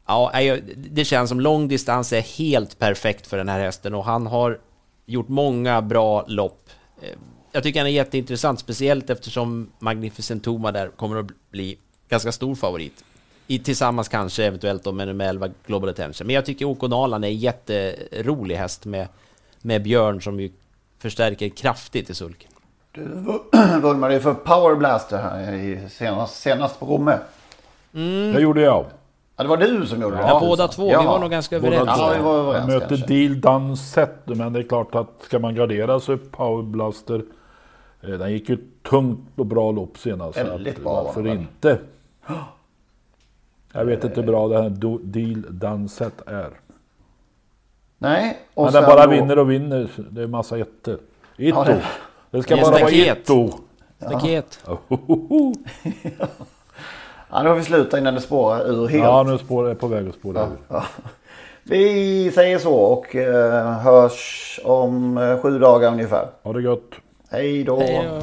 Ja, det känns som långdistans är helt perfekt för den här hästen och han har gjort många bra lopp. Eh, jag tycker han är jätteintressant, speciellt eftersom Magnificent Toma där kommer att bli ganska stor favorit. I, tillsammans kanske eventuellt då med nummer 11 Global Attention. Men jag tycker OK Nalan är en jätterolig häst med, med Björn som ju förstärker kraftigt i sulken. Du vurmade ju för Power Blaster här i senast, senast på Romme. Det gjorde jag. Ja, det var du som gjorde det. Ja, båda två. Vi var nog ganska överens. Ja, vi var överens Jag möter. Deal Done Set, men det är klart att ska man gardera så är Power Blaster... eh, Den gick ju tungt och bra lopp senast. Väldigt bra var Varför inte? Jag vet inte hur bra det här Deal Done Set är. Nej, och Men den bara då- vinner och vinner. Det är massa ettor. Etto. Ja, det- det... ska Det bara vara staket. etto. Staket. [LAUGHS] Ja, nu har vi slutat innan det spårar ur helt. Ja, nu spår, är på väg att spåra ur. Ja. Vi säger så och eh, hörs om eh, sju dagar ungefär. Ha det gött. Hej då. Hej då.